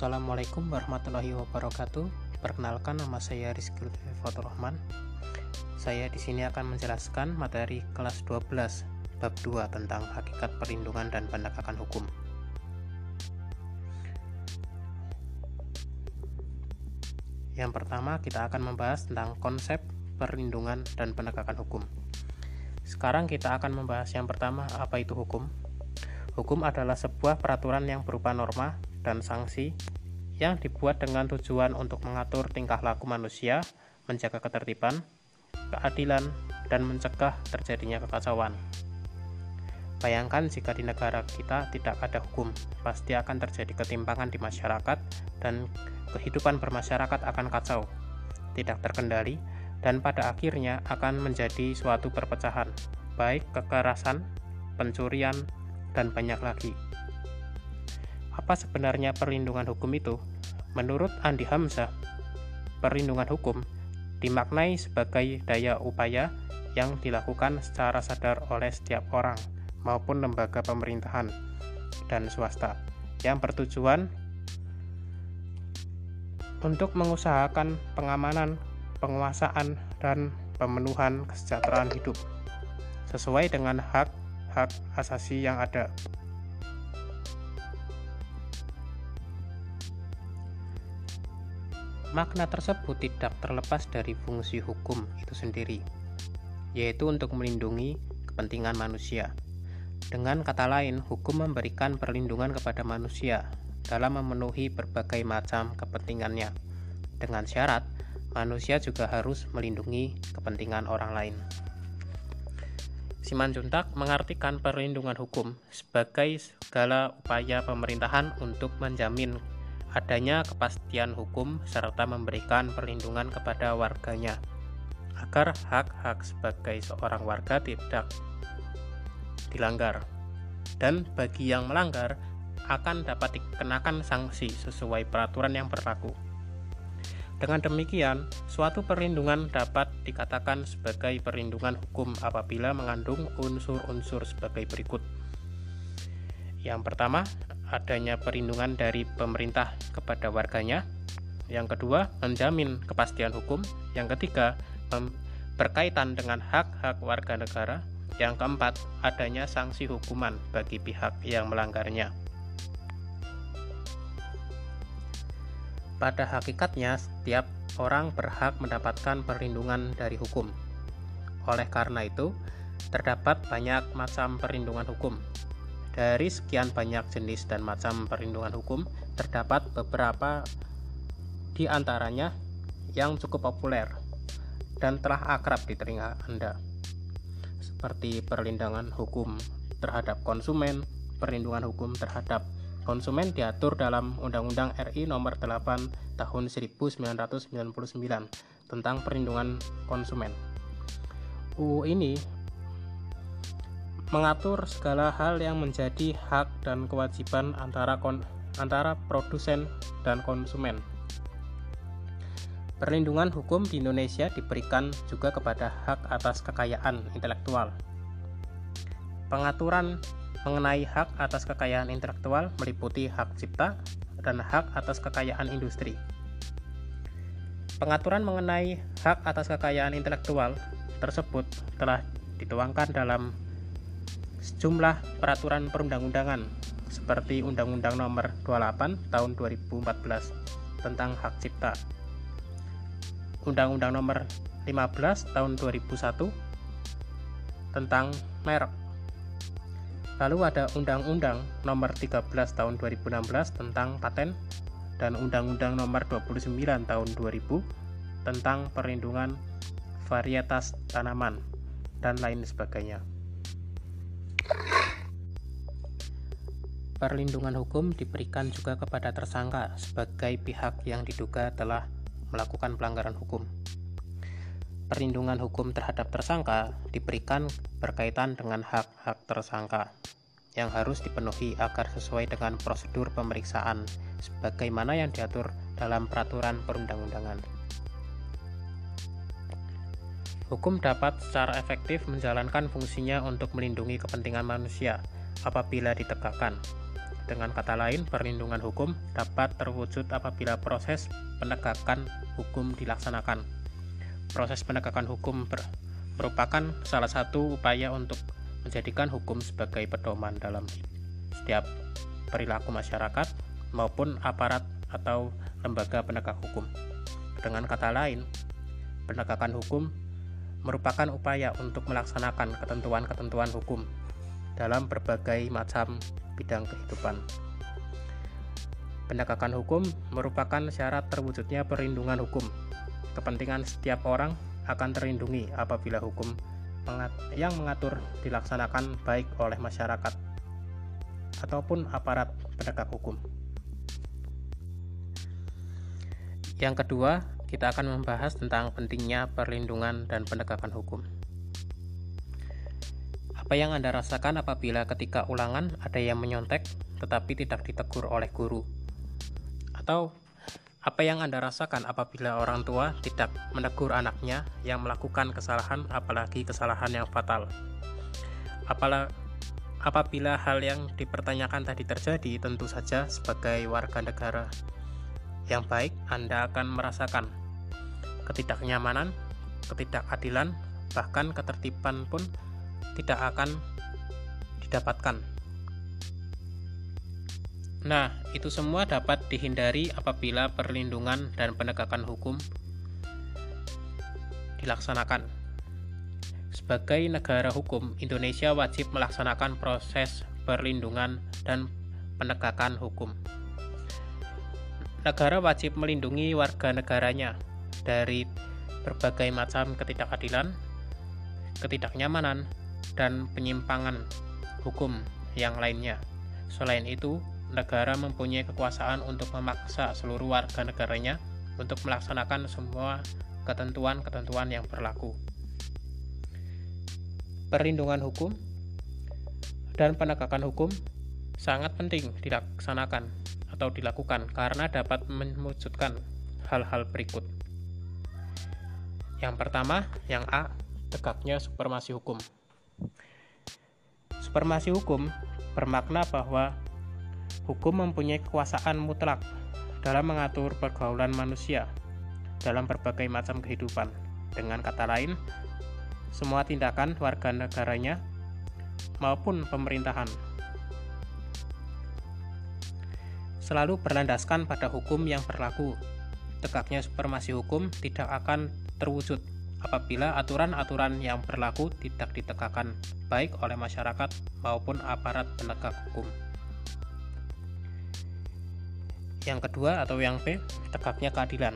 Assalamualaikum warahmatullahi wabarakatuh. Perkenalkan nama saya Rizky Fatur Rahman. Saya di sini akan menjelaskan materi kelas 12 bab 2 tentang hakikat perlindungan dan penegakan hukum. Yang pertama, kita akan membahas tentang konsep perlindungan dan penegakan hukum. Sekarang kita akan membahas yang pertama, apa itu hukum? Hukum adalah sebuah peraturan yang berupa norma dan sanksi yang dibuat dengan tujuan untuk mengatur tingkah laku manusia, menjaga ketertiban, keadilan, dan mencegah terjadinya kekacauan. Bayangkan jika di negara kita tidak ada hukum, pasti akan terjadi ketimpangan di masyarakat dan kehidupan bermasyarakat akan kacau, tidak terkendali, dan pada akhirnya akan menjadi suatu perpecahan, baik kekerasan, pencurian, dan banyak lagi. Apa sebenarnya perlindungan hukum itu? Menurut Andi Hamzah, perlindungan hukum dimaknai sebagai daya upaya yang dilakukan secara sadar oleh setiap orang maupun lembaga pemerintahan dan swasta yang bertujuan untuk mengusahakan pengamanan, penguasaan, dan pemenuhan kesejahteraan hidup sesuai dengan hak-hak asasi yang ada. Makna tersebut tidak terlepas dari fungsi hukum itu sendiri, yaitu untuk melindungi kepentingan manusia. Dengan kata lain, hukum memberikan perlindungan kepada manusia dalam memenuhi berbagai macam kepentingannya. Dengan syarat, manusia juga harus melindungi kepentingan orang lain. Simanjuntak mengartikan perlindungan hukum sebagai segala upaya pemerintahan untuk menjamin adanya kepastian hukum serta memberikan perlindungan kepada warganya agar hak-hak sebagai seorang warga tidak dilanggar dan bagi yang melanggar akan dapat dikenakan sanksi sesuai peraturan yang berlaku. Dengan demikian, suatu perlindungan dapat dikatakan sebagai perlindungan hukum apabila mengandung unsur-unsur sebagai berikut. Yang pertama, adanya perlindungan dari pemerintah kepada warganya. Yang kedua, menjamin kepastian hukum. Yang ketiga, berkaitan dengan hak-hak warga negara. Yang keempat, adanya sanksi hukuman bagi pihak yang melanggarnya. Pada hakikatnya, setiap orang berhak mendapatkan perlindungan dari hukum. Oleh karena itu, terdapat banyak macam perlindungan hukum, dari sekian banyak jenis dan macam perlindungan hukum, terdapat beberapa di antaranya yang cukup populer dan telah akrab di telinga Anda. Seperti perlindungan hukum terhadap konsumen, perlindungan hukum terhadap konsumen diatur dalam Undang-Undang RI Nomor 8 Tahun 1999 tentang perlindungan konsumen. UU ini mengatur segala hal yang menjadi hak dan kewajiban antara kon antara produsen dan konsumen. Perlindungan hukum di Indonesia diberikan juga kepada hak atas kekayaan intelektual. Pengaturan mengenai hak atas kekayaan intelektual meliputi hak cipta dan hak atas kekayaan industri. Pengaturan mengenai hak atas kekayaan intelektual tersebut telah dituangkan dalam sejumlah peraturan perundang-undangan seperti Undang-Undang Nomor 28 Tahun 2014 tentang hak cipta, Undang-Undang Nomor 15 Tahun 2001 tentang merek. Lalu ada Undang-Undang Nomor 13 Tahun 2016 tentang paten dan Undang-Undang Nomor 29 Tahun 2000 tentang perlindungan varietas tanaman dan lain sebagainya. Perlindungan hukum diberikan juga kepada tersangka sebagai pihak yang diduga telah melakukan pelanggaran hukum. Perlindungan hukum terhadap tersangka diberikan berkaitan dengan hak-hak tersangka yang harus dipenuhi agar sesuai dengan prosedur pemeriksaan sebagaimana yang diatur dalam peraturan perundang-undangan. Hukum dapat secara efektif menjalankan fungsinya untuk melindungi kepentingan manusia apabila ditegakkan Dengan kata lain, perlindungan hukum dapat terwujud apabila proses penegakan hukum dilaksanakan. Proses penegakan hukum merupakan salah satu upaya untuk menjadikan hukum sebagai pedoman dalam setiap perilaku masyarakat maupun aparat atau lembaga penegak hukum. Dengan kata lain, penegakan hukum merupakan upaya untuk melaksanakan ketentuan-ketentuan hukum dalam berbagai macam bidang kehidupan. Penegakan hukum merupakan syarat terwujudnya perlindungan hukum. Kepentingan setiap orang akan terlindungi apabila hukum yang mengatur dilaksanakan baik oleh masyarakat ataupun aparat penegak hukum. Yang kedua, kita akan membahas tentang pentingnya perlindungan dan penegakan hukum. Apa yang Anda rasakan apabila ketika ulangan ada yang menyontek tetapi tidak ditegur oleh guru? Atau apa yang Anda rasakan apabila orang tua tidak menegur anaknya yang melakukan kesalahan apalagi kesalahan yang fatal? Apala, apabila hal yang dipertanyakan tadi terjadi, tentu saja sebagai warga negara yang baik Anda akan merasakan ketidaknyamanan, ketidakadilan, bahkan ketertiban pun tidak akan didapatkan. Nah, itu semua dapat dihindari apabila perlindungan dan penegakan hukum dilaksanakan. Sebagai negara hukum, Indonesia wajib melaksanakan proses perlindungan dan penegakan hukum. Negara wajib melindungi warga negaranya dari berbagai macam ketidakadilan, ketidaknyamanan, dan penyimpangan hukum yang lainnya. Selain itu, negara mempunyai kekuasaan untuk memaksa seluruh warga negaranya untuk melaksanakan semua ketentuan-ketentuan yang berlaku. Perlindungan hukum dan penegakan hukum sangat penting dilaksanakan atau dilakukan karena dapat mewujudkan hal-hal berikut. Yang pertama, yang A, tegaknya supremasi hukum. Supremasi hukum bermakna bahwa hukum mempunyai kekuasaan mutlak dalam mengatur pergaulan manusia dalam berbagai macam kehidupan. Dengan kata lain, semua tindakan warga negaranya maupun pemerintahan selalu berlandaskan pada hukum yang berlaku. Tegaknya supremasi hukum tidak akan terwujud apabila aturan-aturan yang berlaku tidak ditegakkan baik oleh masyarakat maupun aparat penegak hukum. Yang kedua atau yang B, tegaknya keadilan.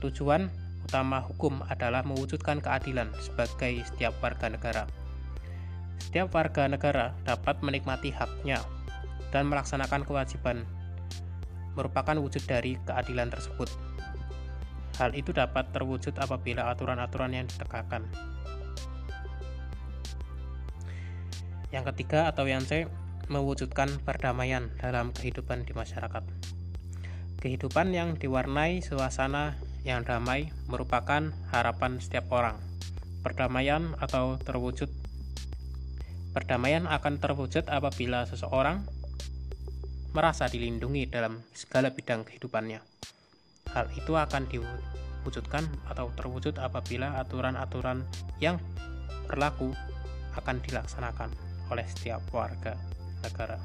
Tujuan utama hukum adalah mewujudkan keadilan sebagai setiap warga negara. Setiap warga negara dapat menikmati haknya dan melaksanakan kewajiban merupakan wujud dari keadilan tersebut. Hal itu dapat terwujud apabila aturan-aturan yang ditegakkan. Yang ketiga atau yang C, mewujudkan perdamaian dalam kehidupan di masyarakat. Kehidupan yang diwarnai suasana yang damai merupakan harapan setiap orang. Perdamaian atau terwujud Perdamaian akan terwujud apabila seseorang merasa dilindungi dalam segala bidang kehidupannya. Hal itu akan diwujudkan atau terwujud apabila aturan-aturan yang berlaku akan dilaksanakan oleh setiap warga negara.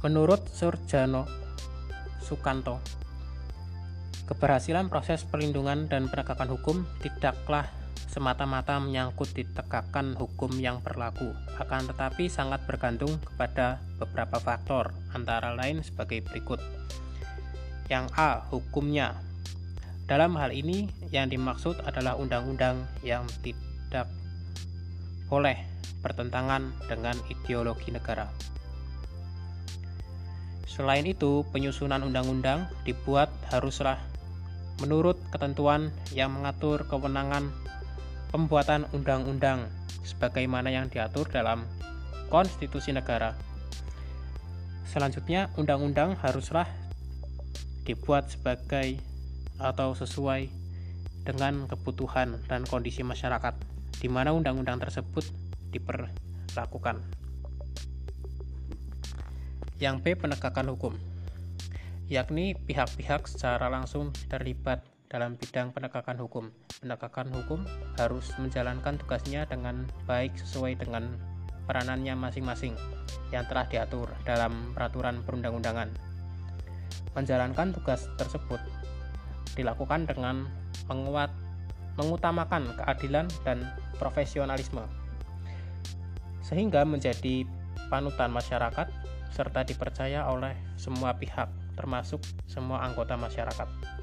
Menurut Surjano Sukanto, keberhasilan proses perlindungan dan penegakan hukum tidaklah semata-mata menyangkut ditegakkan hukum yang berlaku, akan tetapi sangat bergantung kepada beberapa faktor, antara lain sebagai berikut. Yang A. Hukumnya Dalam hal ini, yang dimaksud adalah undang-undang yang tidak boleh bertentangan dengan ideologi negara. Selain itu, penyusunan undang-undang dibuat haruslah menurut ketentuan yang mengatur kewenangan pembuatan undang-undang sebagaimana yang diatur dalam konstitusi negara. Selanjutnya, undang-undang haruslah dibuat sebagai atau sesuai dengan kebutuhan dan kondisi masyarakat, di mana undang-undang tersebut diper, dilakukan. Yang B. Penegakan hukum yakni pihak-pihak secara langsung terlibat dalam bidang penegakan hukum. Penegakan hukum harus menjalankan tugasnya dengan baik sesuai dengan peranannya masing-masing yang telah diatur dalam peraturan perundang-undangan. Menjalankan tugas tersebut dilakukan dengan menguat, mengutamakan keadilan dan profesionalisme, sehingga menjadi panutan masyarakat serta dipercaya oleh semua pihak, termasuk semua anggota masyarakat.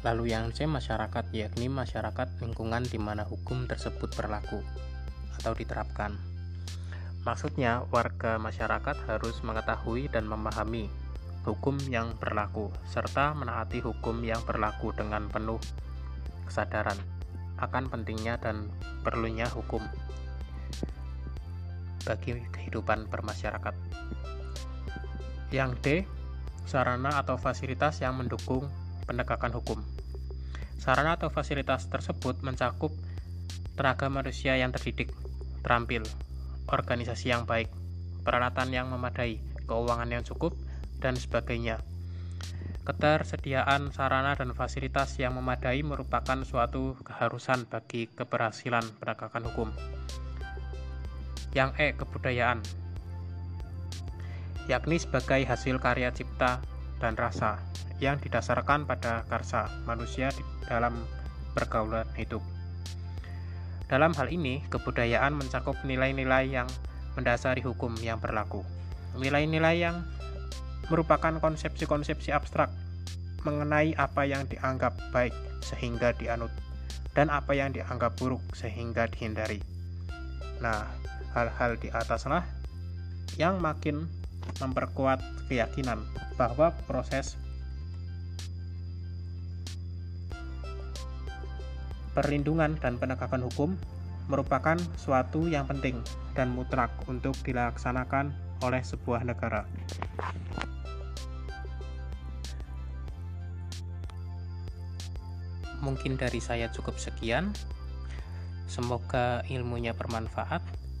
Lalu yang C masyarakat yakni masyarakat lingkungan di mana hukum tersebut berlaku atau diterapkan. Maksudnya warga masyarakat harus mengetahui dan memahami hukum yang berlaku serta menaati hukum yang berlaku dengan penuh kesadaran akan pentingnya dan perlunya hukum bagi kehidupan bermasyarakat. Yang D, sarana atau fasilitas yang mendukung penegakan hukum. Sarana atau fasilitas tersebut mencakup tenaga manusia yang terdidik, terampil, organisasi yang baik, peralatan yang memadai, keuangan yang cukup, dan sebagainya. Ketersediaan sarana dan fasilitas yang memadai merupakan suatu keharusan bagi keberhasilan penegakan hukum. Yang E, kebudayaan, yakni sebagai hasil karya cipta dan rasa yang didasarkan pada karsa manusia di dalam pergaulan hidup. Dalam hal ini, kebudayaan mencakup nilai-nilai yang mendasari hukum yang berlaku. Nilai-nilai yang merupakan konsepsi-konsepsi abstrak mengenai apa yang dianggap baik sehingga dianut dan apa yang dianggap buruk sehingga dihindari. Nah, hal-hal di ataslah yang makin memperkuat keyakinan bahwa proses perlindungan dan penegakan hukum merupakan suatu yang penting dan mutlak untuk dilaksanakan oleh sebuah negara. Mungkin dari saya cukup sekian. Semoga ilmunya bermanfaat.